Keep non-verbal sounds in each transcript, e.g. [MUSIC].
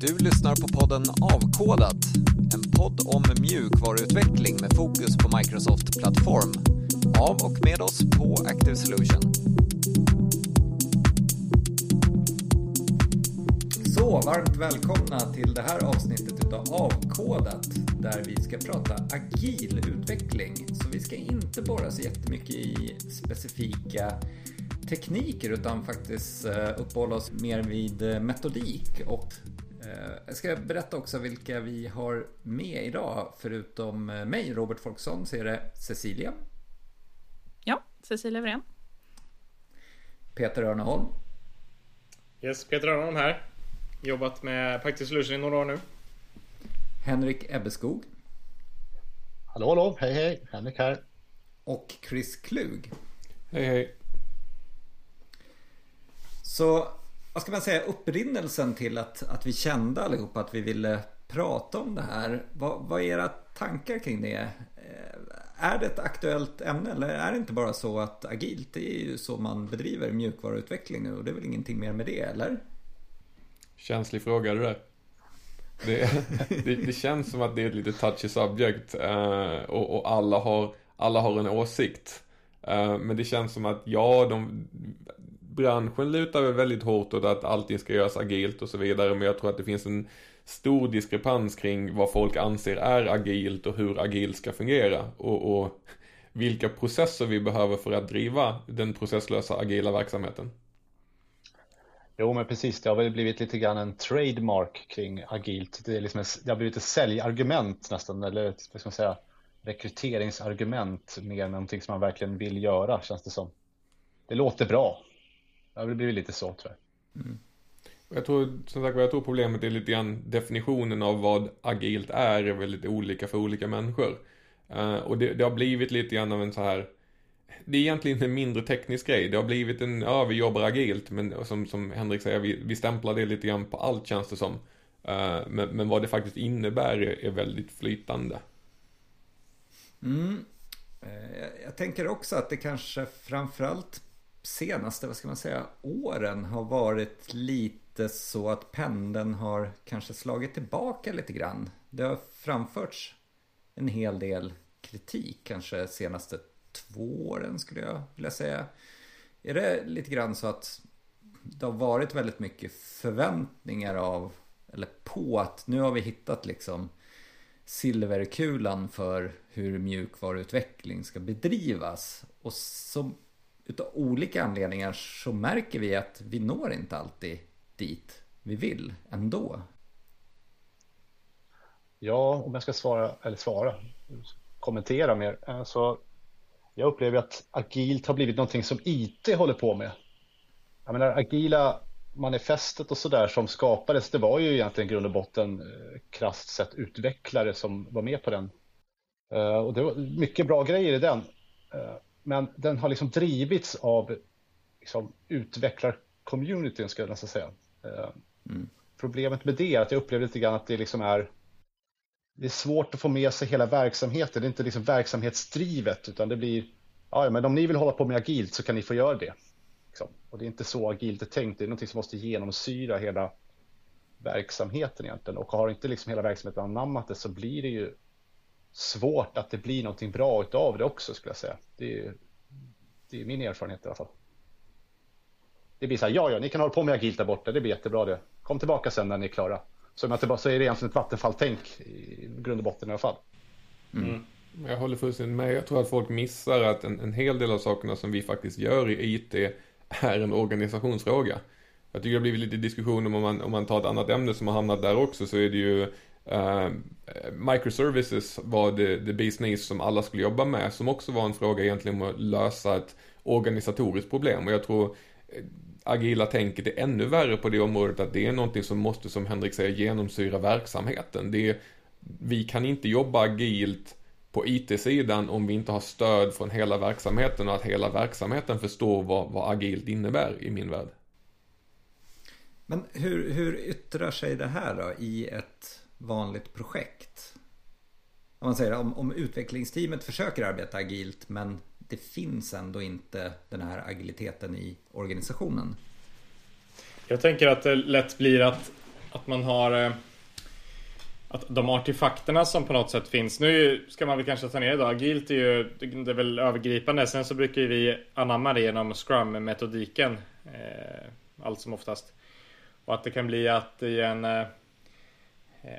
Du lyssnar på podden Avkodat, en podd om mjukvaruutveckling med fokus på Microsoft Plattform. Av och med oss på Active Solution. Så, varmt välkomna till det här avsnittet utav Avkodat där vi ska prata agil utveckling. Så vi ska inte borra så jättemycket i specifika tekniker utan faktiskt eh, uppehålla oss mer vid eh, metodik. Och jag ska berätta också vilka vi har med idag. Förutom mig, Robert Folksson, så är det Cecilia. Ja, Cecilia Wren. Peter Örneholm. Yes, Peter Örneholm här. Jobbat med Pactic Solution i några år nu. Henrik Ebbeskog. Hallå, hallå, hej, hej, Henrik här. Och Chris Klug. Hej, hej. Så vad ska man säga, upprinnelsen till att, att vi kände allihopa att vi ville prata om det här. Vad, vad är era tankar kring det? Eh, är det ett aktuellt ämne eller är det inte bara så att agilt det är ju så man bedriver mjukvaruutveckling nu och det är väl ingenting mer med det eller? Känslig fråga det där. Det, [LAUGHS] det, det känns som att det är ett lite touchy subject eh, och, och, alla, har, alla har en åsikt. Eh, men det känns som att ja, de, branschen lutar väl väldigt hårt åt att allting ska göras agilt och så vidare. Men jag tror att det finns en stor diskrepans kring vad folk anser är agilt och hur agilt ska fungera. Och, och vilka processer vi behöver för att driva den processlösa agila verksamheten. Jo men precis, det har väl blivit lite grann en trademark kring agilt. Det, är liksom en, det har blivit ett säljargument nästan, eller vad ska man säga, rekryteringsargument mer än någonting som man verkligen vill göra känns det som. Det låter bra, Ja, det blir lite så tror jag. Mm. Jag tror, som sagt jag tror problemet är lite grann definitionen av vad agilt är, är väldigt olika för olika människor. Uh, och det, det, har blivit lite grann av en så här det är egentligen en mindre teknisk grej. Det har blivit en, ja vi jobbar agilt, men som, som Henrik säger, vi, vi stämplar det lite grann på allt känns det som. Uh, men, men vad det faktiskt innebär är, är väldigt flytande. Mm. Uh, jag tänker också att det kanske framförallt senaste, vad ska man säga, åren har varit lite så att pendeln har kanske slagit tillbaka lite grann. Det har framförts en hel del kritik kanske senaste två åren skulle jag vilja säga. Är det lite grann så att det har varit väldigt mycket förväntningar av eller på att nu har vi hittat liksom silverkulan för hur mjukvaruutveckling ska bedrivas. Och så utav olika anledningar så märker vi att vi når inte alltid dit vi vill ändå. Ja, om jag ska svara, eller svara, kommentera mer. Eh, så jag upplever att agilt har blivit någonting som IT håller på med. Jag menar, agila manifestet och sådär som skapades, det var ju egentligen grund och botten eh, krasst sett utvecklare som var med på den. Eh, och det var mycket bra grejer i den. Men den har liksom drivits av liksom, utvecklarcommunityn, skulle jag nästan säga. Eh, mm. Problemet med det är att jag upplever lite grann att det liksom är det är svårt att få med sig hela verksamheten. Det är inte liksom verksamhetsdrivet, utan det blir ja, men om ni vill hålla på med agilt så kan ni få göra det. Liksom. Och det är inte så agilt är tänkt. Det är något som måste genomsyra hela verksamheten egentligen. Och har inte liksom hela verksamheten anammat det så blir det ju svårt att det blir någonting bra utav det också skulle jag säga. Det är, det är min erfarenhet i alla fall. Det blir så här, ja, ja, ni kan hålla på med agilt där borta, det blir jättebra det. Kom tillbaka sen när ni är klara. Så, så är det egentligen ett vattenfalltänk i grund och botten i alla fall. Mm. Mm. Jag håller fullständigt med. Jag tror att folk missar att en, en hel del av sakerna som vi faktiskt gör i IT är en organisationsfråga. Jag tycker det har blivit lite diskussion om man, om man tar ett annat ämne som har hamnat där också så är det ju Uh, microservices var det, det business som alla skulle jobba med, som också var en fråga egentligen om att lösa ett organisatoriskt problem. Och jag tror eh, agila tänket är ännu värre på det området, att det är någonting som måste, som Henrik säger, genomsyra verksamheten. Det är, vi kan inte jobba agilt på IT-sidan om vi inte har stöd från hela verksamheten och att hela verksamheten förstår vad, vad agilt innebär i min värld. Men hur, hur yttrar sig det här då i ett vanligt projekt. Om man säger om, om utvecklingsteamet försöker arbeta agilt men det finns ändå inte den här agiliteten i organisationen. Jag tänker att det lätt blir att att man har eh, att de artefakterna som på något sätt finns. Nu ska man väl kanske ta ner det då. Agilt är ju det är väl övergripande. Sen så brukar vi anamma det genom Scrum-metodiken. Eh, allt som oftast. Och att det kan bli att i en eh,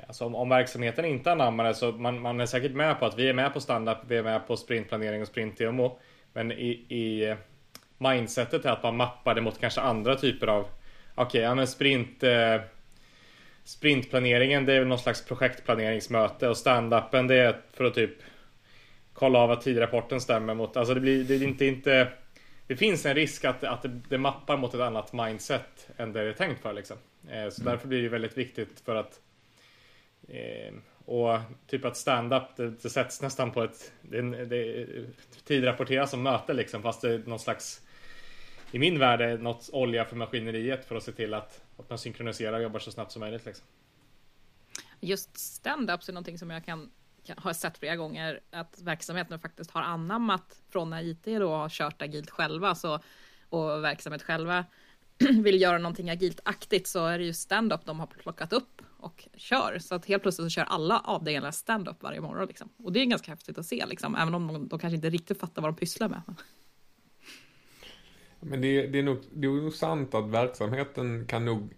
Alltså om, om verksamheten inte anammar det så man, man är säkert med på att vi är med på standup, vi är med på sprintplanering och sprint-demo. Men i, i mindsetet är att man mappar det mot kanske andra typer av Okej, okay, ja men sprint eh, Sprintplaneringen det är väl någon slags projektplaneringsmöte och standupen det är för att typ Kolla av att tidrapporten stämmer mot, alltså det blir det är inte, inte Det finns en risk att, att det, det mappar mot ett annat mindset än det är tänkt för liksom. Eh, så mm. därför blir det väldigt viktigt för att eh, och typ att stand-up det, det, sätts nästan på ett det, det, Tidrapporteras som möte liksom fast det är någon slags I min värld är något olja för maskineriet för att se till att, att man synkroniserar och jobbar så snabbt som möjligt liksom. Just stand-ups är någonting som jag kan, kan har sett flera gånger att verksamheten faktiskt har anammat från när IT då har kört agilt själva så och verksamhet själva [CLEARS THROAT] vill göra någonting agilt-aktigt så är det ju stand-up de har plockat upp och kör. Så att helt plötsligt så kör alla avdelningar stand-up varje morgon. Liksom. Och det är ganska häftigt att se, liksom, även om de, de kanske inte riktigt fattar vad de pysslar med. [LAUGHS] Men det, det, är nog, det är nog sant att verksamheten kan nog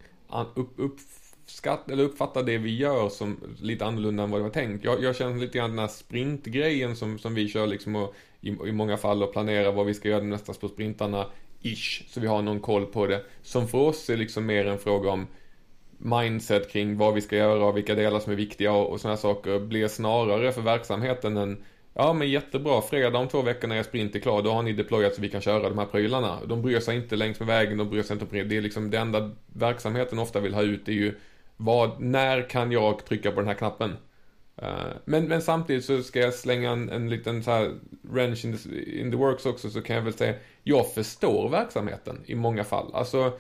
upp, uppskatta, eller uppfatta det vi gör som lite annorlunda än vad det var tänkt. Jag, jag känner lite grann den här sprintgrejen som, som vi kör liksom och, i, i många fall och planerar vad vi ska göra nästa på sprintarna ish, så vi har någon koll på det. Som för oss är liksom mer en fråga om mindset kring vad vi ska göra och vilka delar som är viktiga och, och sådana saker blir snarare för verksamheten än Ja men jättebra, fredag om två veckor när er sprint är klar, då har ni deployat så vi kan köra de här prylarna. De bryr sig inte längs med vägen, de bryr sig inte om det. är liksom det enda verksamheten ofta vill ha ut är ju vad, när kan jag trycka på den här knappen? Eh, men, men samtidigt så ska jag slänga en, en liten så här wrench in the, in the works också så kan jag väl säga, jag förstår verksamheten i många fall. Alltså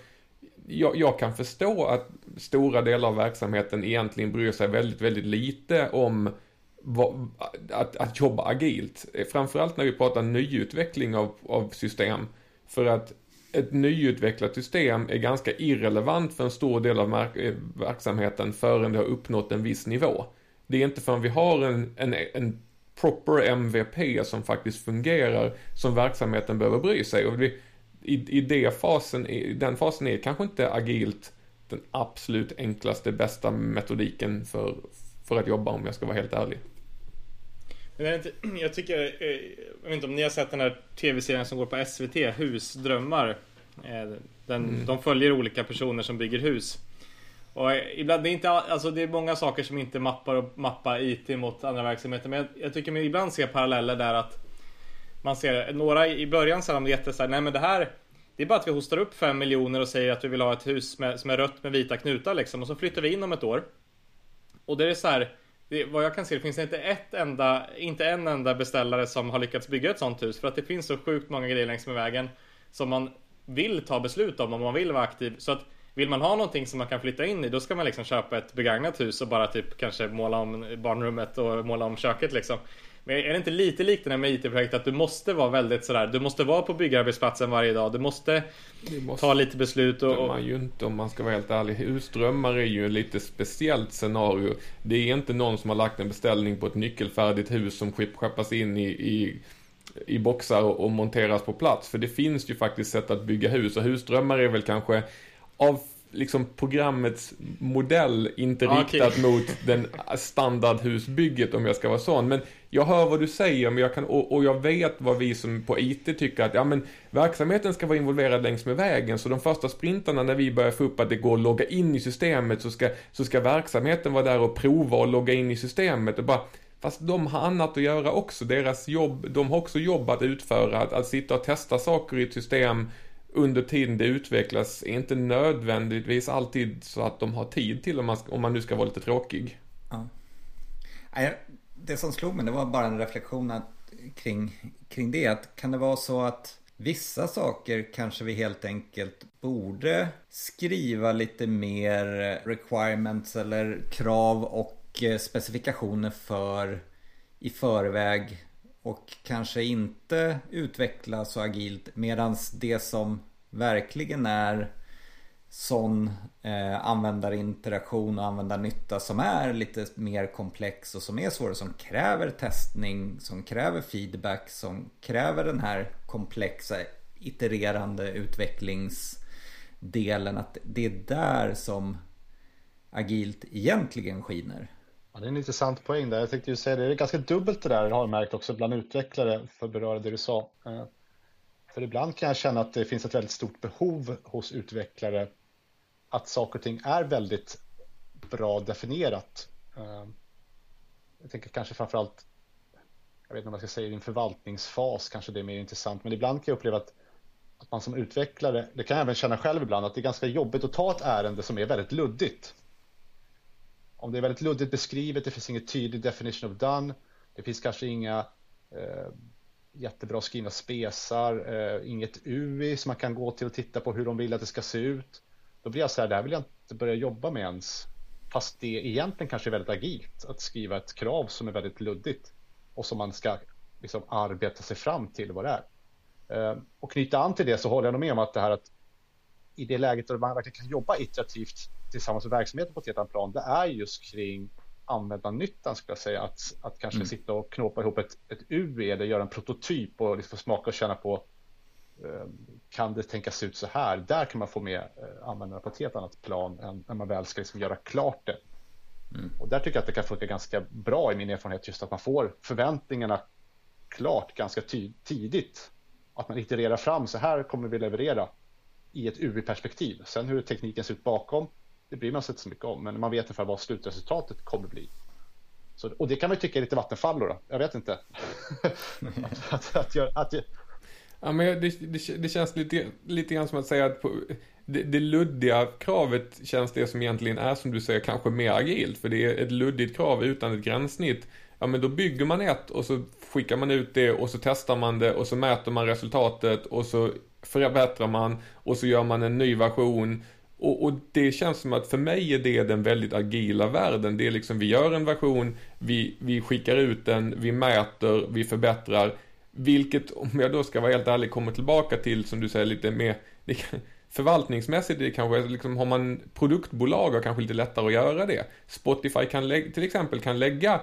jag, jag, kan förstå att stora delar av verksamheten egentligen bryr sig väldigt, väldigt lite om vad, att, att jobba agilt. Framförallt när vi pratar nyutveckling av, av system. För att ett nyutvecklat system är ganska irrelevant för en stor del av eh, verksamheten förrän det har uppnått en viss nivå. Det är inte förrän vi har en, en, en proper MVP som faktiskt fungerar som verksamheten behöver bry sig. Och vi, i, i, det fasen, i den fasen är kanske inte agilt den absolut enklaste, bästa metodiken för, för att jobba om jag ska vara helt ärlig. Jag [CLEARS THROAT] tycker, eh, jag vet inte om ni har sett den här tv-serien som går på SVT, Husdrömmar. Eh, den, mm. De följer olika personer som bygger hus. Och ibland, det är inte, alltså det är många saker som inte mappar och mappar IT mot andra verksamheter. Men jag, jag tycker mig ibland se paralleller där att man ser några i början så är de här, nej men det här det är bara att vi hostar upp 5 miljoner och säger att vi vill ha ett hus med, som är rött med vita knutar liksom och så flyttar vi in om ett år. Och det är så här, det, vad jag kan se det finns inte ett enda, inte en enda beställare som har lyckats bygga ett sånt hus för att det finns så sjukt många grejer längs med vägen som man vill ta beslut om om man vill vara aktiv. Så att vill man ha någonting som man kan flytta in i då ska man liksom köpa ett begagnat hus och bara typ kanske måla om barnrummet och måla om köket liksom. Men är det inte lite likt det här med IT-projekt att du måste vara väldigt sådär, du måste vara på byggarbetsplatsen varje dag, du måste, måste ta lite beslut och... man ju inte om man ska vara helt ärlig. Husdrömmar är ju ett lite speciellt scenario. Det är inte någon som har lagt en beställning på ett nyckelfärdigt hus som skeppas in i, i i boxar och, och monteras på plats. För det finns ju faktiskt sätt att bygga hus och husdrömmar är väl kanske av liksom programmets modell inte okay. riktat mot den standardhusbygget om jag ska vara sån. Men jag hör vad du säger men jag kan, och, och, jag vet vad vi som på IT tycker att ja men verksamheten ska vara involverad längs med vägen. Så de första sprintarna när vi börjar få upp att det går att logga in i systemet så ska, så ska verksamheten vara där och prova och logga in i systemet. Och bara, Fast de har annat att göra också. Deras jobb, de har också jobb att utföra. Att, att sitta och testa saker i ett system under tiden det utvecklas är inte nödvändigtvis alltid så att de har tid till om man, om man nu ska vara lite tråkig. Ja. Det som slog mig det var bara en reflektion kring, kring det. Att kan det vara så att vissa saker kanske vi helt enkelt borde skriva lite mer requirements eller krav och eh, specifikationer för i förväg och kanske inte utvecklas så agilt medans det som verkligen är sån eh, användarinteraktion och användarnytta som är lite mer komplex och som är svårare. Som kräver testning, som kräver feedback, som kräver den här komplexa itererande utvecklingsdelen. Att det är där som agilt egentligen skiner. Ja, det är en intressant poäng där. Jag tänkte ju säga det, det är ganska dubbelt det där har jag märkt också bland utvecklare för att beröra det du sa. Eh, för ibland kan jag känna att det finns ett väldigt stort behov hos utvecklare att saker och ting är väldigt bra definierat. Eh, jag tänker kanske framförallt, jag vet inte om jag ska säga i en förvaltningsfas kanske det är mer intressant, men ibland kan jag uppleva att, att man som utvecklare, det kan jag även känna själv ibland, att det är ganska jobbigt att ta ett ärende som är väldigt luddigt. Om det är väldigt luddigt beskrivet, det finns ingen tydlig definition of done, det finns kanske inga eh, jättebra skrivna spesar, eh, inget UI som man kan gå till och titta på hur de vill att det ska se ut. Då blir jag så här, det här vill jag inte börja jobba med ens. Fast det egentligen kanske är väldigt agilt att skriva ett krav som är väldigt luddigt och som man ska liksom arbeta sig fram till vad det är. Eh, och knyta an till det så håller jag nog med om att det här att i det läget där man verkligen kan jobba iterativt tillsammans med verksamheten på ett helt annat plan, det är just kring användarnyttan skulle jag säga. Att, att kanske mm. sitta och knåpa ihop ett, ett UE eller göra en prototyp och liksom smaka och känna på eh, kan det tänkas ut så här? Där kan man få med eh, användarna på ett helt annat plan än när man väl ska liksom göra klart det. Mm. Och där tycker jag att det kan funka ganska bra i min erfarenhet just att man får förväntningarna klart ganska tidigt. Att man itererar fram så här kommer vi leverera i ett UI-perspektiv. Sen hur tekniken ser ut bakom, det bryr man sig inte så mycket om, men man vet ungefär vad slutresultatet kommer bli. Så, och det kan man ju tycka är lite vattenfallor då, jag vet inte. [LAUGHS] att, att, att, gör, att, Ja, men det, det, det, känns lite, lite grann som att säga att på, det, det luddiga kravet känns det som egentligen är som du säger kanske mer agilt. För det är ett luddigt krav utan ett gränssnitt. Ja men då bygger man ett och så skickar man ut det och så testar man det och så mäter man resultatet och så förbättrar man och så gör man en ny version. Och, och, det känns som att för mig är det den väldigt agila världen. Det är liksom vi gör en version, vi, vi skickar ut den, vi mäter, vi förbättrar. Vilket, om jag då ska vara helt ärlig, kommer tillbaka till som du säger lite mer det, förvaltningsmässigt det kanske, liksom, har man produktbolag har kanske lite lättare att göra det. Spotify kan till exempel kan lägga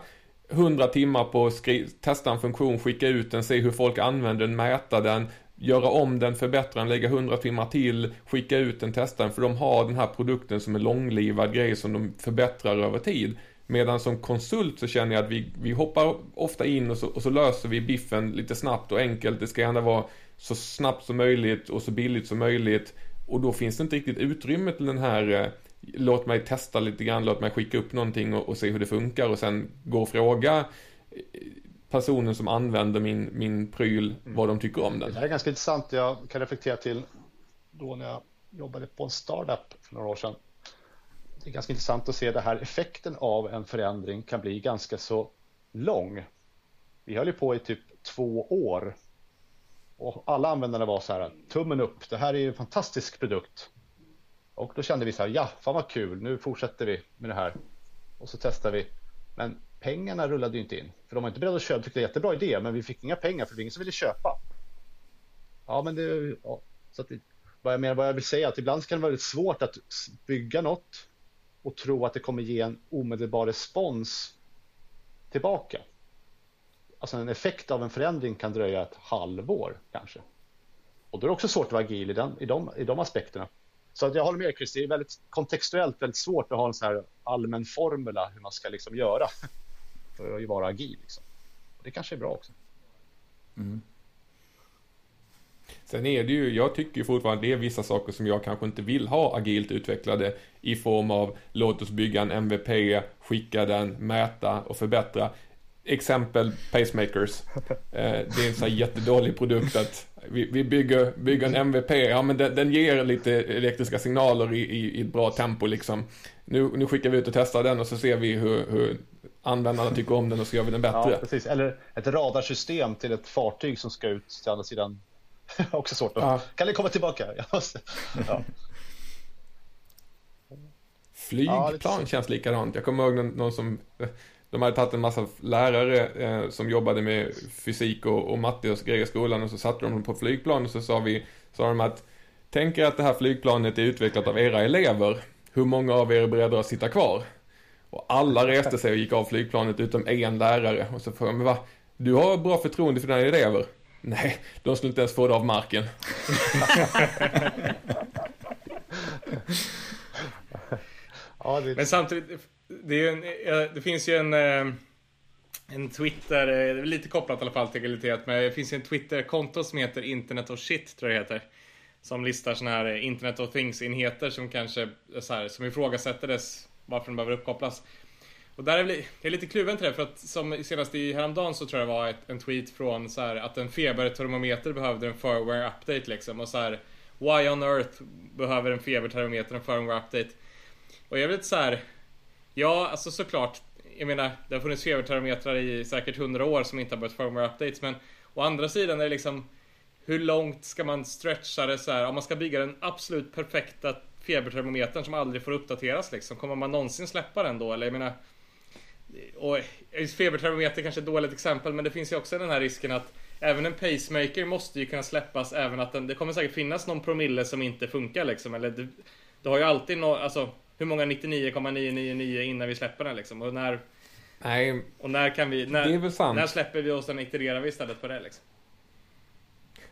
100 timmar på att testa en funktion, skicka ut den, se hur folk använder den, mäta den, göra om den, förbättra den, lägga 100 timmar till, skicka ut den, testa den, för de har den här produkten som är långlivad grej som de förbättrar över tid. Medan som konsult så känner jag att vi, vi hoppar ofta in och så, och så löser vi biffen lite snabbt och enkelt. Det ska gärna vara så snabbt som möjligt och så billigt som möjligt. Och då finns det inte riktigt utrymme till den här eh, låt mig testa lite grann, låt mig skicka upp någonting och, och se hur det funkar och sen gå och fråga personen som använder min, min pryl mm. vad de tycker om den. Det här är ganska intressant. Jag kan reflektera till då när jag jobbade på en startup för några år sedan. Det är ganska intressant att se det här effekten av en förändring kan bli ganska så lång. Vi höll ju på i typ två år och alla användare var så här tummen upp. Det här är ju en fantastisk produkt. Och då kände vi så här, ja, fan vad kul, nu fortsätter vi med det här. Och så testar vi. Men pengarna rullade ju inte in. För de var inte beredda att köpa, tyckte det var jättebra idé, men vi fick inga pengar för det var ingen som ville köpa. Ja, men det, ja, så att det, vad, jag menar, vad jag vill säga är att ibland kan det vara väldigt svårt att bygga något och tro att det kommer ge en omedelbar respons tillbaka. Alltså en effekt av en förändring kan dröja ett halvår kanske. Och då är det också svårt att vara agil i, den, i, de, i de aspekterna. Så att jag håller med Chris, det är väldigt kontextuellt väldigt svårt att ha en så här allmän formula hur man ska liksom göra för att vara agil. Liksom. Och det kanske är bra också. Mm. Sen är det ju, jag tycker fortfarande det är vissa saker som jag kanske inte vill ha agilt utvecklade i form av låt oss bygga en MVP, skicka den, mäta och förbättra. Exempel pacemakers. Eh, det är en sån här jättedålig produkt att vi, vi bygger, bygger en MVP, ja men den, den ger lite elektriska signaler i, i, i, ett bra tempo liksom. Nu, nu skickar vi ut och testar den och så ser vi hur, hur användarna tycker om den och så gör vi den bättre. Ja, precis. Eller ett radarsystem till ett fartyg som ska ut till andra sidan. [LAUGHS] Också svårt. Att... Ja. Kan ni komma tillbaka? [LAUGHS] ja. Flygplan känns likadant. Jag kommer ihåg någon, någon som de hade tagit en massa lärare eh, som jobbade med fysik och, och matte och grejer i skolan och så satte de dem på flygplan och så sa vi, sa de att Tänk er att det här flygplanet är utvecklat av era elever. Hur många av er är beredda att sitta kvar? Och alla reste sig och gick av flygplanet utom en lärare. Och så frågade jag, men va? Du har bra förtroende för dina elever? Nej, de skulle inte ens få det av marken. [LAUGHS] ja, det... Men samtidigt, det, är en, det finns ju en, eh, en Twitter, eh, lite kopplat i alla fall till agilitet, men det finns ju en Twitter-konto som heter Internet of Shit, tror jag det heter. Som listar sådana här Internet of Things-enheter som kanske så här, som ifrågasättades varför de behöver uppkopplas. Och där är jag är lite kluven till det för att som senast i häromdagen så tror jag det var ett, en tweet från så här, att en febertermometer behövde en firmware update liksom och så här Why on earth behöver en febertermometer en firmware update? Och jag vet så här Ja, alltså såklart Jag menar, det har funnits febertermometrar i säkert 100 år som inte har behövt firmware updates men Å andra sidan är det liksom Hur långt ska man stretcha det så här? Om man ska bygga den absolut perfekta febertermometern som aldrig får uppdateras liksom. Kommer man någonsin släppa den då? Eller jag menar och febertermometer kanske är ett dåligt exempel men det finns ju också den här risken att Även en pacemaker måste ju kunna släppas även att den, det kommer säkert finnas någon promille som inte funkar liksom. Eller det, det har ju alltid no, alltså hur många? 99,999 innan vi släpper den liksom. Och när Nej. Och när kan vi, när, när släpper vi och sen itererar vi istället på det liksom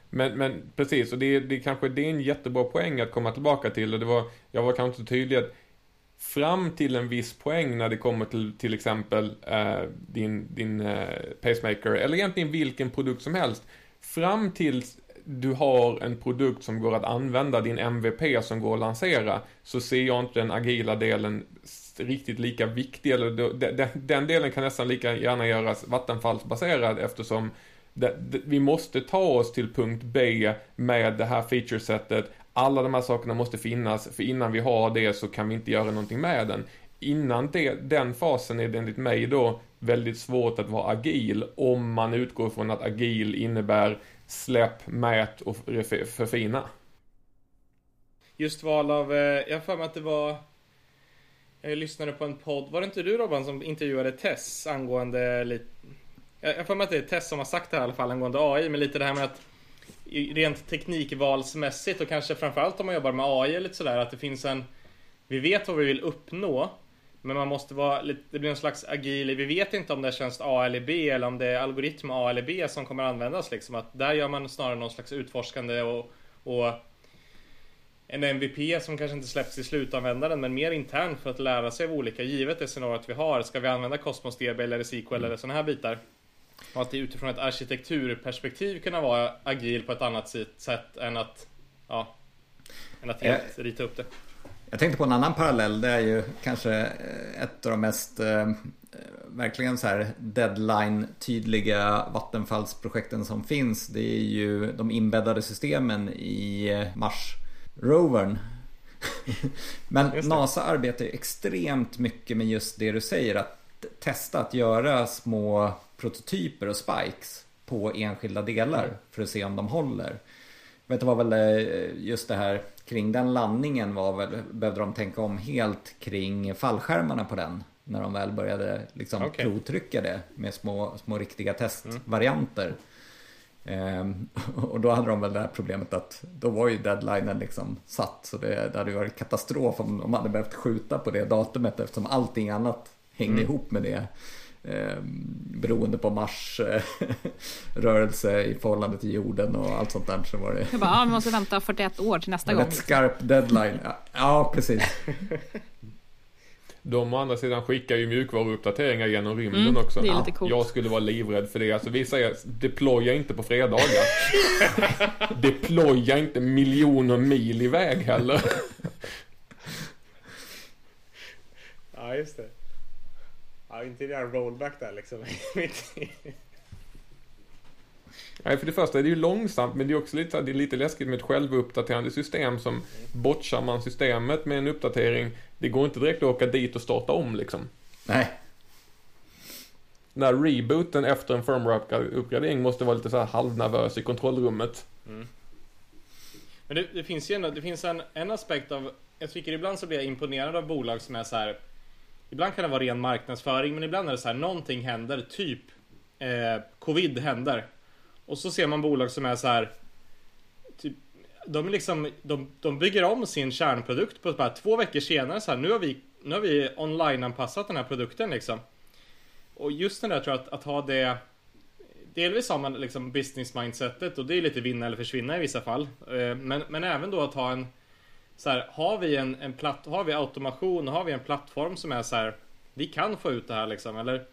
men, men precis, och det, det kanske det är en jättebra poäng att komma tillbaka till och det var, jag var kanske inte tydlig att fram till en viss poäng när det kommer till till exempel eh, din, din eh, pacemaker eller egentligen vilken produkt som helst. Fram till du har en produkt som går att använda, din MVP som går att lansera, så ser jag inte den agila delen riktigt lika viktig. Eller den, den delen kan nästan lika gärna göras vattenfallsbaserad eftersom vi måste ta oss till punkt B med det här featuresetet alla de här sakerna måste finnas, för innan vi har det så kan vi inte göra någonting med den. Innan det, den fasen är det enligt mig då väldigt svårt att vara agil om man utgår från att agil innebär släpp, mät och förfina. Just val av, eh, jag har för mig att det var jag lyssnade på en podd, var det inte du Robban som intervjuade Tess angående lite jag för mig att det är Tess som har sagt det här i alla fall angående AI, men lite det här med att rent teknikvalsmässigt och kanske framförallt om man jobbar med AI eller sådär att det finns en Vi vet vad vi vill uppnå Men man måste vara lite, det blir en slags agil Vi vet inte om det är tjänst A eller B eller om det är algoritm A eller B som kommer användas liksom att där gör man snarare någon slags utforskande och, och en MVP som kanske inte släpps i slutanvändaren men mer intern för att lära sig av olika givet det scenariot vi har. Ska vi använda Cosmos DB eller SQL mm. eller sådana här bitar? Att det utifrån ett arkitekturperspektiv kunna vara agil på ett annat sätt än att, ja, än att helt rita upp det. Jag tänkte på en annan parallell. Det är ju kanske eh, ett av de mest eh, verkligen så här deadline-tydliga vattenfallsprojekten som finns. Det är ju de inbäddade systemen i eh, Mars-rovern. [LAUGHS] Men NASA arbetar ju extremt mycket med just det du säger. Att testa att göra små prototyper och spikes på enskilda delar mm. för att se om de håller. Vet du vad väl eh, just det här kring den landningen var väl, behövde de tänka om helt kring fallskärmarna på den. När de väl började liksom okay. provtrycka det med små, små riktiga testvarianter. Mm. Ehm, [LAUGHS] och då hade de väl det här problemet att då var ju deadlinen liksom satt. Så det, det hade varit katastrof om de hade behövt skjuta på det datumet eftersom allting annat hängde mm. ihop med det. Eh, beroende på Mars eh, rörelse i förhållande till jorden och allt sånt där så var det. Jag bara, ja, vi måste vänta 41 år till nästa gång. Ett skarp deadline. Ja, ja precis. [LAUGHS] De å andra sidan skickar ju mjukvaruuppdateringar genom rymden mm, också. Det är lite coolt. Jag skulle vara livrädd för det. Alltså vi säger deploya inte på fredagar. [LAUGHS] deploya inte miljoner mil iväg heller. [LAUGHS] ja, just det. Ja, inte göra rollback där liksom. Nej, för det första är det ju långsamt, men det är också lite, det är lite läskigt med ett självuppdaterande system som mm. botchar man systemet med en uppdatering, det går inte direkt att åka dit och starta om liksom. Nej. När rebooten efter en firmware-uppgradering måste vara lite så här halvnervös i kontrollrummet. Mm. Men det, det, finns ju ändå, det finns en, en aspekt av, jag tycker ibland så blir jag imponerad av bolag som är så här Ibland kan det vara ren marknadsföring men ibland är det så här någonting händer, typ eh, Covid händer. Och så ser man bolag som är så här typ, de, liksom, de, de bygger om sin kärnprodukt på bara två veckor senare så här, nu har vi, nu har vi online-anpassat den här produkten liksom. Och just den där tror jag att, att ha det Delvis har man liksom business mindsetet och det är lite vinna eller försvinna i vissa fall. Eh, men, men även då att ha en så här, har vi en, en platt, har vi automation har vi en plattform som är så här, vi kan få ut det här liksom, eller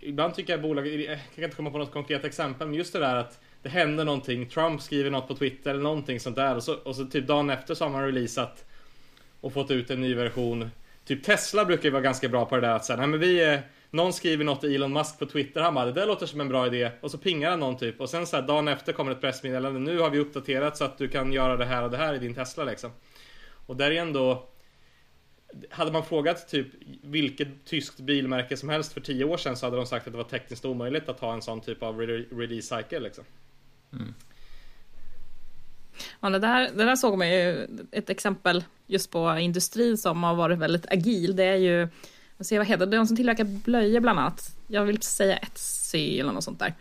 Ibland tycker jag bolag, jag kan inte komma på något konkret exempel, men just det där att det händer någonting, Trump skriver något på Twitter eller någonting sånt där och så, och så typ dagen efter så har man releasat och fått ut en ny version. Typ Tesla brukar ju vara ganska bra på det där att säga, nej men vi är någon skriver något till Elon Musk på Twitter, han bara det där låter som en bra idé och så pingar han någon typ och sen så här, dagen efter kommer ett pressmeddelande, nu har vi uppdaterat så att du kan göra det här och det här i din Tesla liksom. Och där är ändå hade man frågat typ vilket tyskt bilmärke som helst för tio år sedan så hade de sagt att det var tekniskt omöjligt att ha en sån typ av release cycle liksom. Mm. Ja, det, där, det där såg man ju ett exempel just på industrin som har varit väldigt agil. Det är ju, vad se vad heter det, de som tillverkar blöjor bland annat. Jag vill säga Etsy eller något sånt där.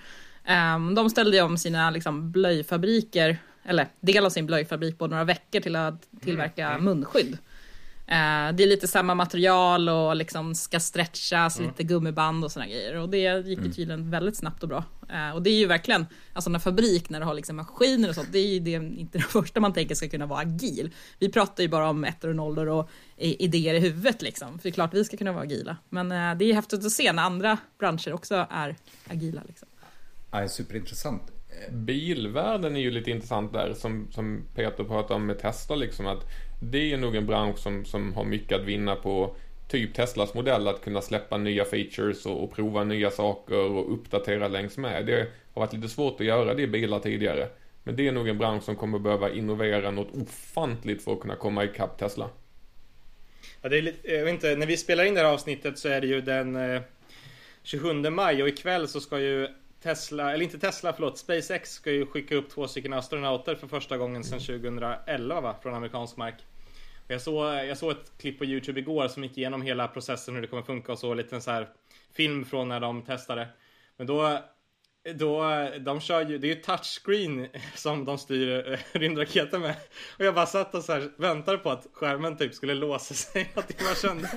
Um, de ställde ju om sina liksom, blöjfabriker, eller del av sin blöjfabrik på några veckor till att tillverka mm. munskydd. Eh, det är lite samma material och liksom ska stretchas, mm. lite gummiband och såna grejer. Och det gick ju mm. tydligen väldigt snabbt och bra. Eh, och det är ju verkligen, alltså en fabrik när du har liksom maskiner och sånt, det är ju det, inte det [LAUGHS] första man tänker ska kunna vara agil. Vi pratar ju bara om ettor och nollor och idéer i huvudet liksom. För det är klart vi ska kunna vara agila. Men eh, det är häftigt att se när andra branscher också är agila. Liksom. Ja, superintressant. Bilvärlden är ju lite intressant där som, som Peter pratade om med Tesla liksom att det är nog en bransch som, som har mycket att vinna på typ Teslas modell att kunna släppa nya features och, och, prova nya saker och uppdatera längs med. Det har varit lite svårt att göra det i bilar tidigare. Men det är nog en bransch som kommer behöva innovera något ofantligt för att kunna komma ikapp Tesla. Ja, det är lite, jag vet inte, när vi spelar in det här avsnittet så är det ju den eh, 27 maj och ikväll så ska ju Tesla, eller inte Tesla, förlåt, SpaceX ska ju skicka upp två stycken astronauter för första gången sedan 2011 va, från amerikansk mark. Jag såg, jag såg ett klipp på Youtube igår som gick igenom hela processen hur det kommer funka och så, lite så här film från när de testade. Men då då, de kör ju, det är ju touchscreen som de styr eh, rymdraketen med. Och jag bara satt och så här väntade på att skärmen typ skulle låsa sig. [LAUGHS] Att jag, bara kände,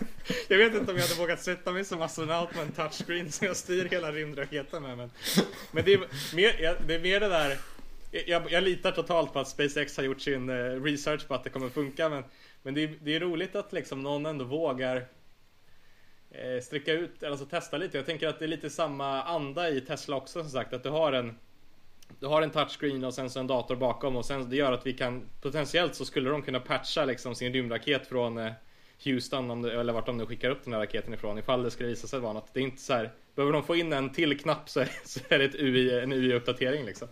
jag vet inte om jag hade vågat sätta mig som astronaut med en touchscreen som jag styr hela rymdraketen med. Men, men det, är mer, det är mer det där, jag, jag litar totalt på att SpaceX har gjort sin eh, research på att det kommer funka. Men, men det, är, det är roligt att liksom någon ändå vågar Eh, sträcka ut, alltså testa lite. Jag tänker att det är lite samma anda i Tesla också som sagt. Att du har en du har en touchscreen och sen så en dator bakom och sen det gör att vi kan potentiellt så skulle de kunna patcha liksom sin rymdraket från eh, Houston om det, eller vart de nu skickar upp den här raketen ifrån ifall det skulle visa sig vara något. Det är inte så här, behöver de få in en till knapp så är, så är det ett UI, en UI-uppdatering liksom.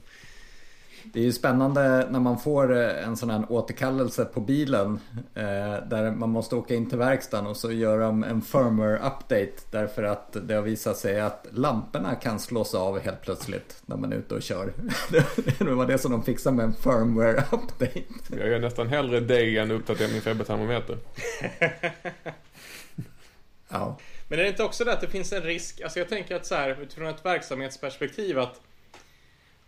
Det är ju spännande när man får eh, en sån här återkallelse på bilen eh, där man måste åka in till verkstaden och så gör de en firmware update därför att det har visat sig att lamporna kan slås av helt plötsligt när man är ute och kör. [LAUGHS] det var det som de fixade med en firmware update. Jag gör nästan hellre det än uppdatera min febertermometer. ja. Men är det inte också det att det finns en risk, alltså jag tänker att så här utifrån ett verksamhetsperspektiv att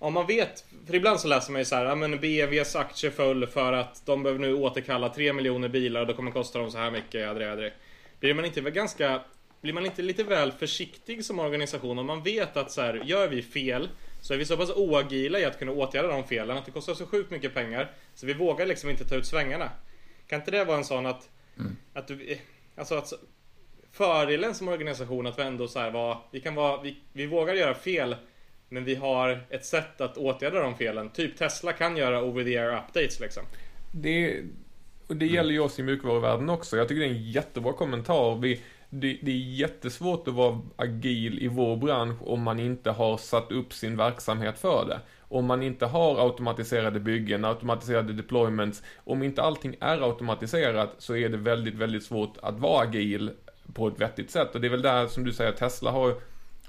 om man vet, för ibland så läser man ju så här, ja men BMWs aktie föll för att de behöver nu återkalla 3 miljoner bilar och då kommer det kosta dem så här mycket, adre, adre. Blir man inte ganska, blir man inte lite väl försiktig som organisation om man vet att så här, gör vi fel så är vi så pass oagila i att kunna åtgärda de felen att det kostar så sjukt mycket pengar så vi vågar liksom inte ta ut svängarna. Kan inte det vara en sån att, mm. att du, alltså att fördelen som organisation att vi ändå så här var, vi kan vara, vi, vi vågar göra fel men vi har ett sätt att åtgärda de felen. Typ Tesla kan göra over the air updates liksom. Det, och det gäller ju oss i mjukvaruvärlden också. Jag tycker det är en jättebra kommentar. Vi, det, det, är jättesvårt att vara agil i vår bransch om man inte har satt upp sin verksamhet för det. Om man inte har automatiserade byggen, automatiserade deployments. Om inte allting är automatiserat så är det väldigt, väldigt svårt att vara agil på ett vettigt sätt. Och det är väl där som du säger, Tesla har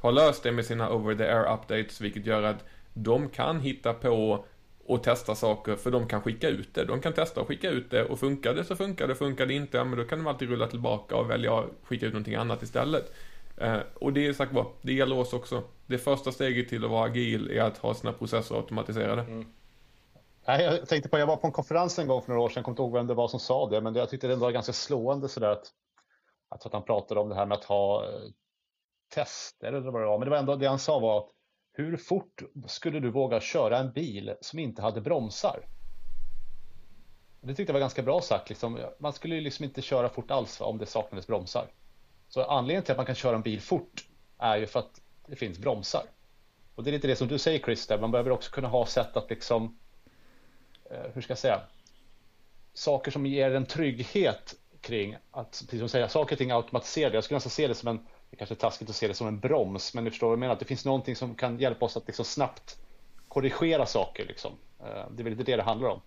har löst det med sina over the air updates, vilket gör att de kan hitta på och testa saker, för de kan skicka ut det. De kan testa och skicka ut det och funkar det så funkar det, funkar det inte, ja men då kan de alltid rulla tillbaka och välja att skicka ut någonting annat istället. Eh, och det är sagt vad, det gäller oss också. Det första steget till att vara agil är att ha sina processer automatiserade. Mm. Nej, jag tänkte på, jag var på en konferens en gång för några år sedan, jag kommer inte ihåg vem det var som sa det, men jag tyckte det var ganska slående sådär att, att, han pratade om det här med att ha tester eller vad det var, men det var ändå det han sa var att hur fort skulle du våga köra en bil som inte hade bromsar? Det tyckte jag var ganska bra sagt. Liksom. Man skulle ju liksom inte köra fort alls om det saknades bromsar. Så anledningen till att man kan köra en bil fort är ju för att det finns bromsar. Och det är lite det som du säger Chris, där. man behöver också kunna ha sätt att liksom, eh, hur ska jag säga, saker som ger en trygghet kring att, precis som säga, saker och ting automatiserade. Jag skulle nästan se det som en, det kanske är taskigt att se det som en broms, men ni förstår vad jag menar, att det finns någonting som kan hjälpa oss att liksom snabbt korrigera saker. Liksom. Eh, det är väl inte det det handlar om.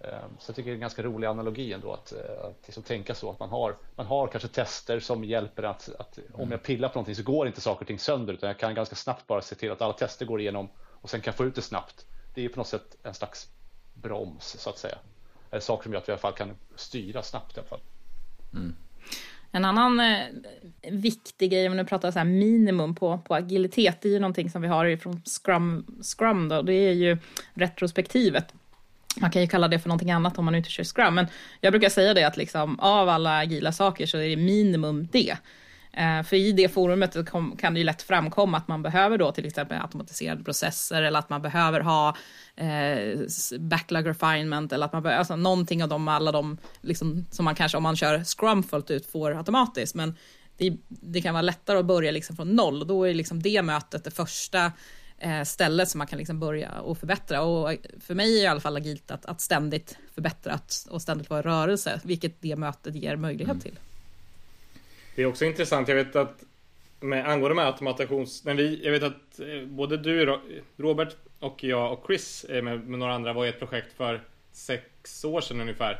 Ehm, så jag tycker det är en ganska rolig analogi ändå att, eh, att liksom tänka så att man har, man har kanske tester som hjälper att, att om mm. jag pillar på någonting så går inte saker och ting sönder utan jag kan ganska snabbt bara se till att alla tester går igenom och sen kan få ut det snabbt. Det är på något sätt en slags broms så att säga. Eller saker som gör att vi i alla fall kan styra snabbt i alla fall. Mm. En annan eh, viktig grej, om nu pratar så här minimum på, på agilitet, det är ju någonting som vi har från Scrum, Scrum då, det är ju retrospektivet. Man kan ju kalla det för någonting annat om man inte kör Scrum, men jag brukar säga det att liksom, av alla agila saker så är det minimum det. Uh, för i det forumet kan det ju lätt framkomma att man behöver då till exempel automatiserade processer eller att man behöver ha uh, backlog refinement eller att man behöver, alltså någonting av dem, alla de liksom, som man kanske om man kör Scrum fullt ut får automatiskt. Men det, det kan vara lättare att börja liksom från noll och då är liksom det mötet det första eh, stället som man kan liksom börja och förbättra. Och för mig är i alla fall agilt att, att ständigt förbättra och ständigt vara i rörelse, vilket det mötet ger möjlighet mm. till. Det är också intressant, jag vet att med, angående med automations... När vi, jag vet att eh, både du, Robert och jag och Chris med, med några andra var i ett projekt för sex år sedan ungefär.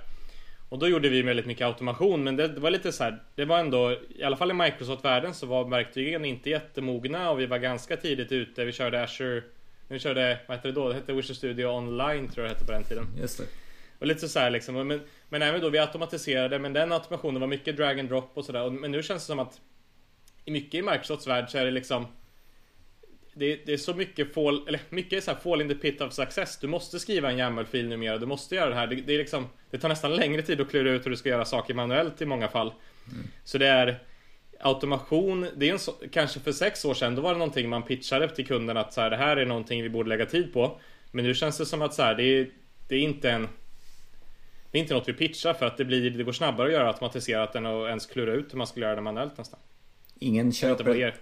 Och då gjorde vi väldigt mycket automation men det, det var lite så här, Det var ändå I alla fall i Microsoft-världen så var verktygen inte jättemogna och vi var ganska tidigt ute. Vi körde Azure Vi körde, vad hette det då? Det hette Visual Studio Online tror jag det hette på den tiden. Just det. Och lite så här liksom. Men, men även då vi automatiserade men den automationen var mycket drag and drop och sådär. Men nu känns det som att i mycket i Microsofts värld så är det liksom det, det, är så mycket fall, eller mycket så här fall in the pit of success. Du måste skriva en YAML-fil numera, du måste göra det här. Det, det, är liksom, det tar nästan längre tid att klura ut hur du ska göra saker manuellt i många fall. Mm. Så det är automation, det är en så, kanske för sex år sedan, då var det någonting man pitchade till kunden att så här, det här är någonting vi borde lägga tid på. Men nu känns det som att så här, det, är, det är inte en det är inte något vi pitchar för att det, blir, det går snabbare att göra automatiserat än att ens klura ut hur man skulle göra det manuellt nästan. Ingen köper,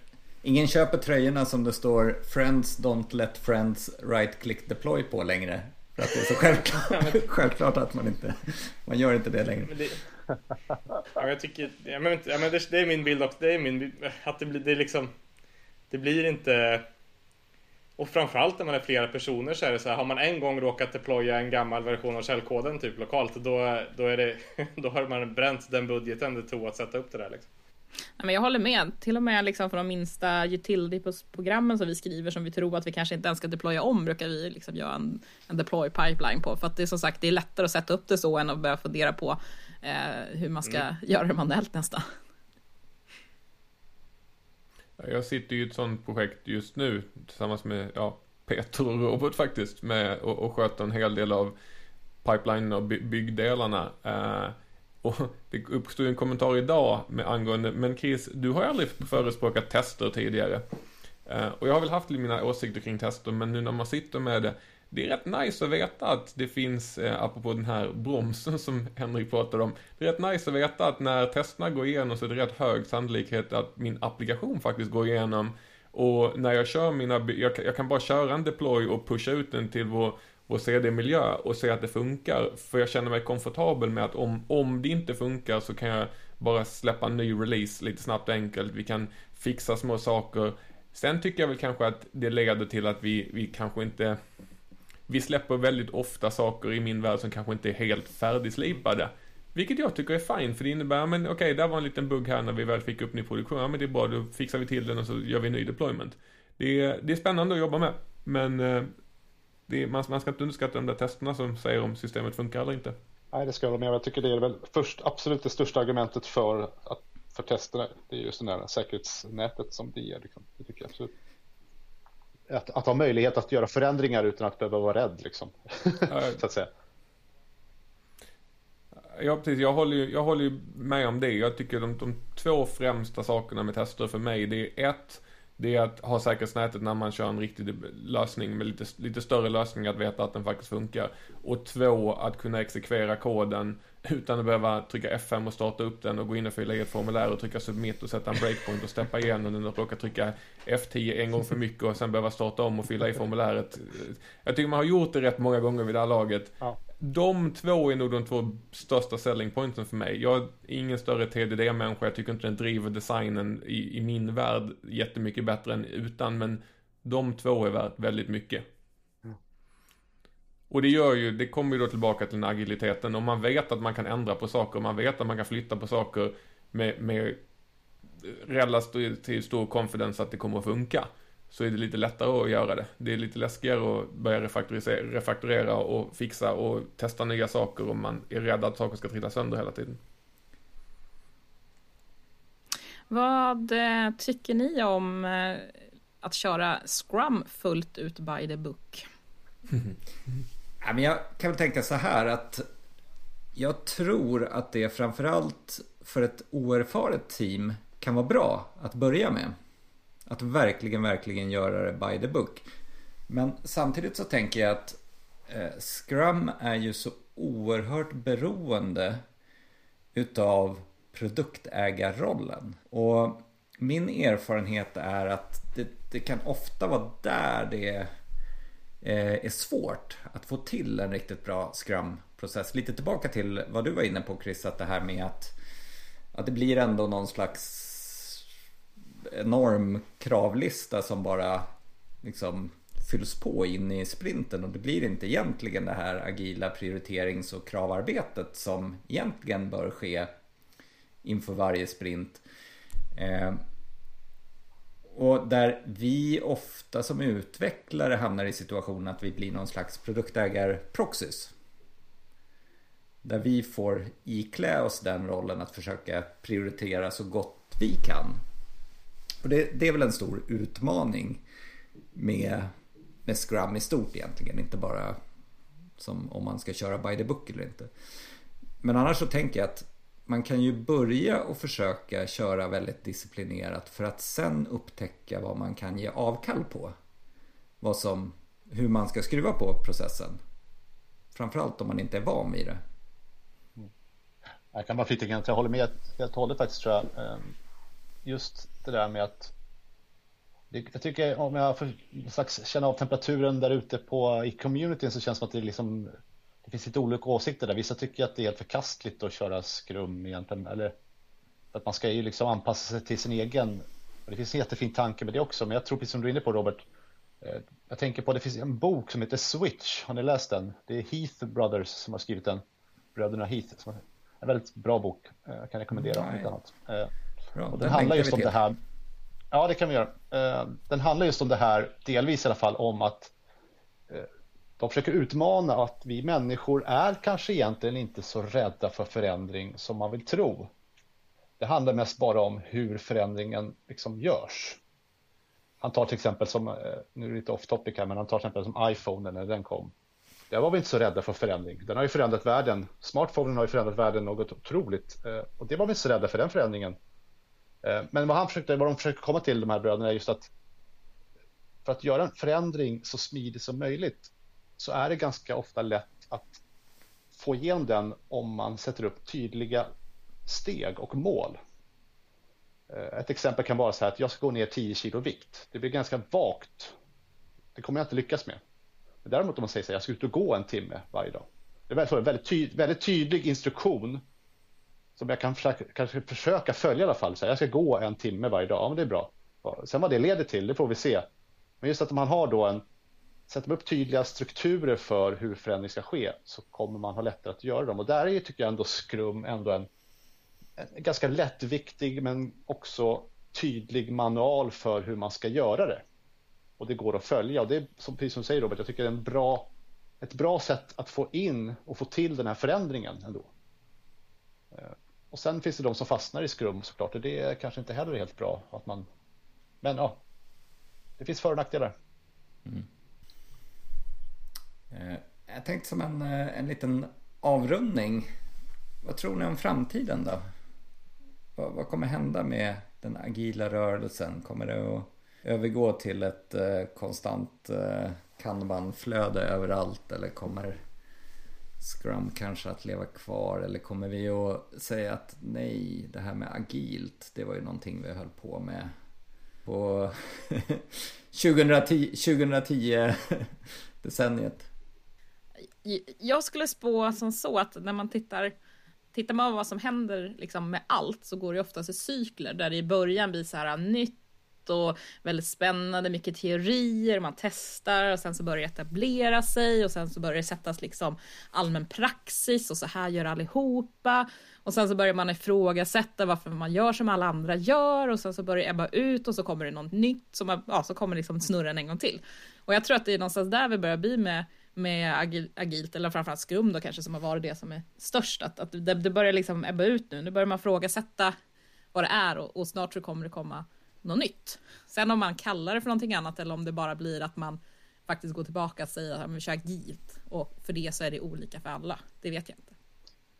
Ingen köper tröjorna som det står Friends don't let friends right click deploy på längre. För att det är så självklart, självklart att man inte Man gör inte det längre. Det, ja, jag tycker ja, men, ja, men det, det, är min bild också. Det är min Att det blir det är liksom Det blir inte och framförallt när man är flera personer så är det så här, har man en gång råkat deploya en gammal version av källkoden typ lokalt då, då, är det, [LAUGHS] då har man bränt den budgeten det tog att sätta upp det där liksom. Nej, men jag håller med. Till och med liksom för de minsta utility-programmen som vi skriver som vi tror att vi kanske inte ens ska deploya om brukar vi liksom göra en, en deploy pipeline på. För att det är som sagt det är lättare att sätta upp det så än att börja fundera på eh, hur man ska mm. göra det manuellt nästan. Jag sitter ju i ett sånt projekt just nu tillsammans med ja, Peter och Robert faktiskt med och, och sköter en hel del av pipeline och byggdelarna. Eh, och [LAUGHS] det uppstod en kommentar idag med angående, men Chris, du har aldrig förespråkat tester tidigare. Uh, och jag har väl haft mina åsikter kring tester, men nu när man sitter med det, det är rätt nice att veta att det finns, eh, apropå den här bromsen som Henrik pratade om, det är rätt nice att veta att när testerna går igenom så är det rätt hög sannolikhet att min applikation faktiskt går igenom. Och när jag kör mina, jag, jag kan bara köra en deploy och pusha ut den till vår vår CD-miljö och se att det funkar. För jag känner mig komfortabel med att om, om det inte funkar så kan jag bara släppa en ny release lite snabbt och enkelt. Vi kan fixa små saker. Sen tycker jag väl kanske att det leder till att vi, vi kanske inte vi släpper väldigt ofta saker i min värld som kanske inte är helt färdigslipade. Vilket jag tycker är fine, för det innebär, men okej, okay, där var en liten bugg här när vi väl fick upp ny produktion. Ja, men det är bra, då fixar vi till den och så gör vi en ny deployment. Det är, det är spännande att jobba med, men eh, man, man ska inte underskatta de där testerna som säger om systemet funkar eller inte. Nej, det ska jag hålla med Jag tycker det är väl först, absolut det största argumentet för, att, för testerna. Det är just det där säkerhetsnätet som det ger. Liksom. Det tycker jag absolut att, att ha möjlighet att göra förändringar utan att behöva vara rädd. Liksom. [LAUGHS] så att säga. Ja, precis. Jag håller, ju, jag håller ju med om det. Jag tycker de, de två främsta sakerna med tester för mig, det är ett, det är att ha säkerhetsnätet när man kör en riktig lösning med lite, lite större lösning, att veta att den faktiskt funkar. Och två, att kunna exekvera koden utan att behöva trycka F5 och starta upp den och gå in och fylla i ett formulär och trycka submit och sätta en breakpoint och steppa igenom den och råka trycka F10 en gång för mycket och sen behöva starta om och fylla i formuläret. Jag tycker man har gjort det rätt många gånger vid det här laget. Ja. De två är nog de två största selling pointen för mig. Jag är ingen större TDD-människa, jag tycker inte den driver designen i, i min värld jättemycket bättre än utan, men de två är värt väldigt mycket. Och det gör ju, det kommer ju då tillbaka till den agiliteten. Om man vet att man kan ändra på saker, man vet att man kan flytta på saker med, med relativt stor confidence att det kommer att funka. Så är det lite lättare att göra det. Det är lite läskigare att börja refakturera och fixa och testa nya saker om man är rädd att saker ska trilla sönder hela tiden. Vad eh, tycker ni om eh, att köra Scrum fullt ut by the book? [LAUGHS] Ja, men jag kan väl tänka så här att jag tror att det framförallt för ett oerfaret team kan vara bra att börja med. Att verkligen, verkligen göra det by the book. Men samtidigt så tänker jag att eh, Scrum är ju så oerhört beroende utav produktägarrollen. Och min erfarenhet är att det, det kan ofta vara där det Eh, är svårt att få till en riktigt bra Scrum-process. Lite tillbaka till vad du var inne på Chris, att det här med att, att det blir ändå någon slags enorm kravlista som bara liksom fylls på in i sprinten och det blir inte egentligen det här agila prioriterings och kravarbetet som egentligen bör ske inför varje sprint. Eh, och där vi ofta som utvecklare hamnar i situationen att vi blir någon slags produktägarproxys. Där vi får iklä oss den rollen att försöka prioritera så gott vi kan. Och det, det är väl en stor utmaning med, med Scrum i stort egentligen. Inte bara som om man ska köra by the book eller inte. Men annars så tänker jag att man kan ju börja och försöka köra väldigt disciplinerat för att sen upptäcka vad man kan ge avkall på. Vad som, hur man ska skruva på processen. Framförallt om man inte är van vid det. Jag kan bara flika in, jag håller med helt och hållet faktiskt tror jag. Ehm, just det där med att jag tycker om jag får slags känna av temperaturen där ute på i communityn så känns det som att det är liksom det finns lite olika åsikter där. Vissa tycker att det är helt förkastligt att köra skrum egentligen. Eller att man ska ju liksom anpassa sig till sin egen. Det finns en jättefin tanke med det också. Men jag tror precis som du är inne på Robert. Eh, jag tänker på det finns en bok som heter Switch. Har ni läst den? Det är Heath Brothers som har skrivit den. Bröderna Heath. En väldigt bra bok. Eh, jag kan rekommendera om inte annat. Eh, bra, och den, den handlar just om det här. Ja, det kan vi göra. Den handlar just om det här, delvis i alla fall, om att de försöker utmana att vi människor är kanske egentligen inte så rädda för förändring som man vill tro. Det handlar mest bara om hur förändringen liksom görs. Han tar till exempel som, eh, nu är det lite off topic här, men han tar till exempel som iPhone när den kom. Där var vi inte så rädda för förändring. Den har ju förändrat världen. Smartphonen har ju förändrat världen något otroligt. Eh, och det var vi inte så rädda för den förändringen. Eh, men vad, han försökte, vad de försöker komma till, de här bröderna, är just att för att göra en förändring så smidig som möjligt så är det ganska ofta lätt att få igenom den om man sätter upp tydliga steg och mål. Eh, ett exempel kan vara så här att jag ska gå ner 10 kilo vikt. Det blir ganska vagt. Det kommer jag inte lyckas med. Men däremot om man säger så här, jag ska ut och gå en timme varje dag. Det är en väldigt, ty väldigt tydlig instruktion som jag kan försöka, kanske försöka följa i alla fall. Så här, jag ska gå en timme varje dag, ja men det är bra. Sen vad det leder till, det får vi se. Men just att man har då en, sätter man upp tydliga strukturer för hur förändring ska ske så kommer man ha lättare att göra dem. Och där är tycker jag ändå Scrum ändå en, en ganska lättviktig men också tydlig manual för hur man ska göra det. Och det går att följa. Och det är som, precis som du säger Robert, jag tycker det är en bra, ett bra sätt att få in och få till den här förändringen ändå. Eh, och sen finns det de som fastnar i Scrum såklart. Och det är kanske inte heller helt bra. Att man... Men ja, det finns för och nackdelar. Mm. Eh, jag tänkte som en, eh, en liten avrundning. Vad tror ni om framtiden då? Vad, vad kommer hända med den agila rörelsen? Kommer det att övergå till ett eh, konstant eh, kanbanflöde överallt eller kommer Scrum kanske att leva kvar eller kommer vi att säga att nej, det här med agilt, det var ju någonting vi höll på med på [LAUGHS] 2010, 2010 decenniet. Jag skulle spå som så att när man tittar Tittar man på vad som händer liksom med allt så går det oftast i cykler där det i början blir så här äh, nytt och väldigt spännande, mycket teorier, man testar och sen så börjar det etablera sig och sen så börjar det sättas liksom allmän praxis och så här gör allihopa och sen så börjar man ifrågasätta varför man gör som alla andra gör och sen så börjar det ebba ut och så kommer det något nytt som ja, så kommer liksom snurren en gång till. Och jag tror att det är någonstans där vi börjar bli med med agil, agilt eller framförallt skrum då kanske som har varit det som är störst att, att det, det börjar liksom ebba ut nu. Nu börjar man frågasätta vad det är och, och snart så kommer det komma något nytt. Sen om man kallar det för någonting annat eller om det bara blir att man faktiskt går tillbaka och säger att vi kör agilt och för det så är det olika för alla. Det vet jag inte.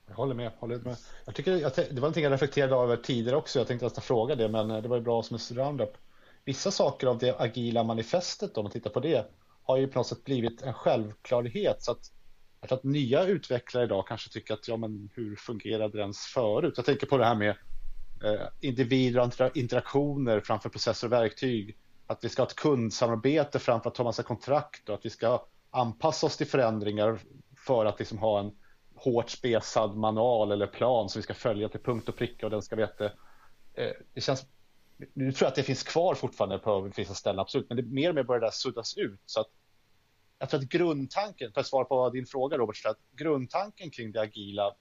Jag håller med. Håller med. Jag tycker, jag, det var någonting jag reflekterade över tidigare också. Jag tänkte nästan fråga det, men det var ju bra som en roundup. Vissa saker av det agila manifestet, om man tittar på det, har ju på något sätt blivit en självklarhet. Så att, jag tror att nya utvecklare idag kanske tycker att ja, men hur fungerade det ens förut? Jag tänker på det här med eh, individer och interaktioner framför processer och verktyg. Att vi ska ha ett kundsamarbete framför att ta massa kontrakt och att vi ska anpassa oss till förändringar för att liksom ha en hårt spesad manual eller plan som vi ska följa till punkt och pricka och den ska veta. Eh, det känns nu tror jag att det finns kvar fortfarande på vissa ställen, absolut, men det mer och mer börjar det suddas ut. Så att jag tror att grundtanken, för att svara på din fråga Robert, att grundtanken kring det agila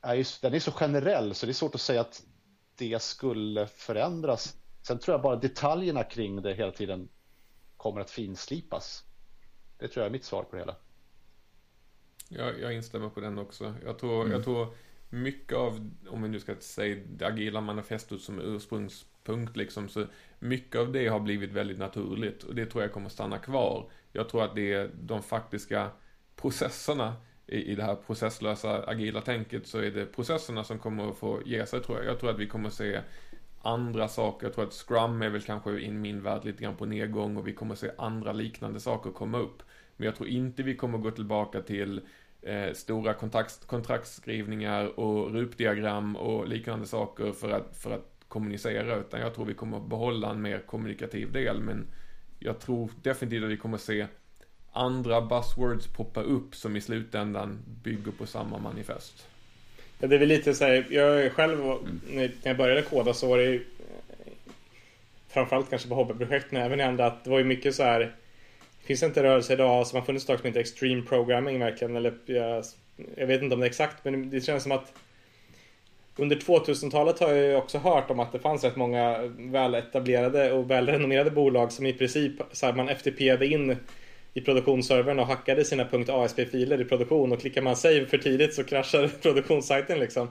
är ju, den är så generell så det är svårt att säga att det skulle förändras. Sen tror jag bara detaljerna kring det hela tiden kommer att finslipas. Det tror jag är mitt svar på det hela. Jag, jag instämmer på den också. Jag tror, mm. jag tror mycket av, om vi nu ska säga det agila manifestet som ursprungspunkt liksom, så mycket av det har blivit väldigt naturligt och det tror jag kommer stanna kvar. Jag tror att det är de faktiska processerna i, i det här processlösa agila tänket så är det processerna som kommer att få ge sig tror jag. Jag tror att vi kommer att se andra saker. Jag tror att Scrum är väl kanske i min värld lite grann på nedgång och vi kommer att se andra liknande saker komma upp. Men jag tror inte vi kommer att gå tillbaka till eh, stora kontrakt, kontraktsskrivningar och rupdiagram och liknande saker för att, för att kommunicera utan jag tror vi kommer behålla en mer kommunikativ del men jag tror definitivt att vi kommer se andra buzzwords poppa upp som i slutändan bygger på samma manifest. Ja, det är väl lite så här, jag själv när jag började koda så var det ju framförallt kanske på hobbyprojekt men även i andra att det var ju mycket så här Finns det inte rörelse idag som har funnits ett tag som heter Extreme Programming verkligen? Eller jag, jag vet inte om det är exakt men det känns som att under 2000-talet har jag också hört om att det fanns rätt många väletablerade och välrenommerade bolag som i princip så här, man FTP'ade in i produktionsservern och hackade sina .asp-filer i produktion och klickar man save för tidigt så kraschar [LAUGHS] produktionssajten liksom.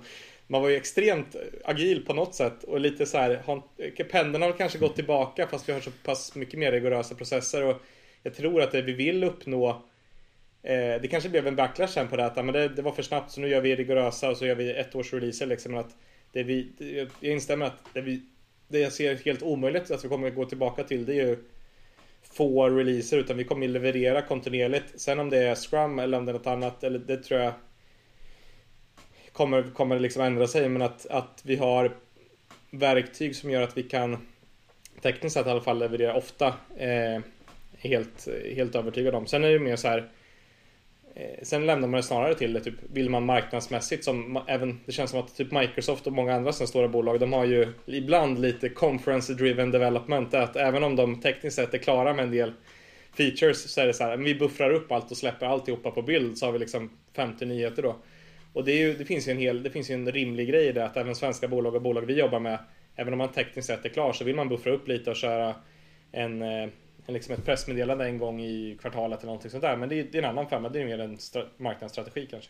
Man var ju extremt agil på något sätt och lite så här, pendeln har kanske gått tillbaka fast vi har så pass mycket mer rigorösa processer och jag tror att det vi vill uppnå eh, det kanske blev en backlash sen på det att men det, det, var för snabbt så nu gör vi rigorösa och så gör vi ett års releaser liksom. Att det vi, jag instämmer att det, vi, det jag ser helt omöjligt att vi kommer gå tillbaka till det är ju få releaser utan vi kommer leverera kontinuerligt. Sen om det är Scrum eller om det är något annat, eller det tror jag kommer, kommer liksom ändra sig. Men att, att vi har verktyg som gör att vi kan tekniskt sett i alla fall leverera ofta. Eh, helt, helt övertygad om. Sen är det mer så här eh, Sen lämnar man det snarare till det, typ, vill man marknadsmässigt som även, det känns som att typ Microsoft och många andra stora bolag, de har ju ibland lite conference driven development, att även om de tekniskt sett är klara med en del features så är det så här, vi buffrar upp allt och släpper alltihopa på bild så har vi liksom 50 nyheter då. Och det, är ju, det finns ju en hel, det finns ju en rimlig grej i det att även svenska bolag och bolag vi jobbar med, även om man tekniskt sett är klar så vill man buffra upp lite och köra en eh, liksom ett pressmeddelande en gång i kvartalet eller någonting sånt där. Men det är, det är en annan femma, det är mer en marknadsstrategi kanske.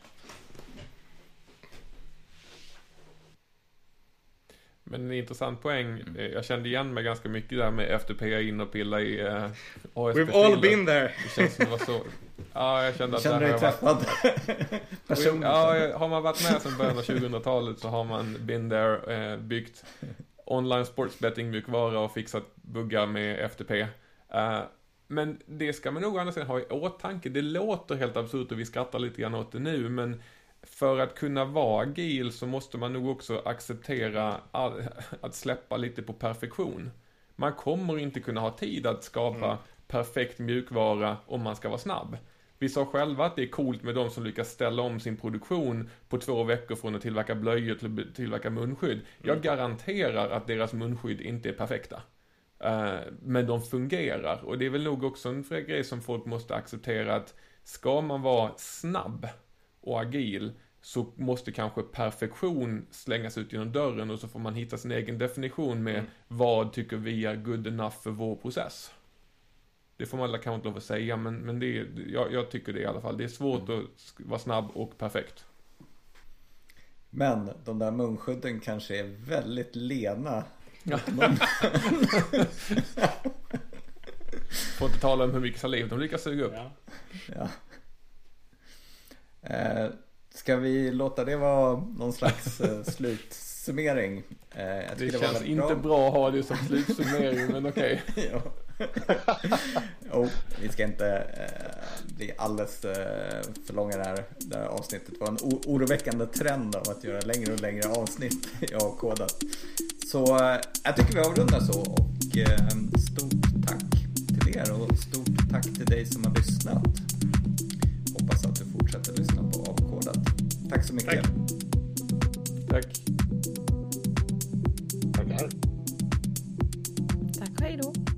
Men en intressant poäng. Jag kände igen mig ganska mycket där med FTP in och pilla i eh, ASP. We've all been there. Det känns som det var så. Ja, jag kände att Känner det du här dig har varit- träffad [LAUGHS] personligen? Ja, har man varit med sedan början av 2000-talet så har man been there, eh, byggt online sportsbetting mjukvara och fixat buggar med FTP. Eh, men det ska man nog å andra sidan ha i åtanke. Det låter helt absurt och vi skrattar lite grann åt det nu, men för att kunna vara agil så måste man nog också acceptera all, [LAUGHS] att släppa lite på perfektion. Man kommer inte kunna ha tid att skapa perfekt mjukvara om man ska vara snabb. Vi sa själva att det är coolt med de som lyckas ställa om sin produktion på två veckor från att tillverka blöjor till att tillverka munskydd. Jag garanterar att deras munskydd inte är perfekta. Eh, men de fungerar och det är väl nog också en grej som folk måste acceptera att ska man vara snabb och agil så måste kanske perfektion slängas ut genom dörren och så får man hitta sin egen definition med vad tycker vi är good enough för vår process. Det får man kanske inte lov att säga, men, men det är, jag, jag tycker det i alla fall. Det är svårt att sk- vara snabb och perfekt. Men de där munskydden kanske är väldigt lena. [LAUGHS] Får inte tala om hur mycket saliv de lyckas suga upp. Ja. Ja. Eh, ska vi låta det vara någon slags eh, slutsummering? Eh, jag Det var känns inte bra att ha det som slutsummering, men okej. [LAUGHS] ja. oh, vi ska inte eh, bli alldeles eh, för långa det här, det här avsnittet. Det var en oroväckande trend av att göra längre och längre avsnitt [LAUGHS] i avkodat. Så eh, jag tycker vi avrundar så och eh, stort tack till er och stort tack till dig som har lyssnat. Hoppas att du fortsätter lyssna på avkodat. Tack så mycket. Tack. Tack. Hello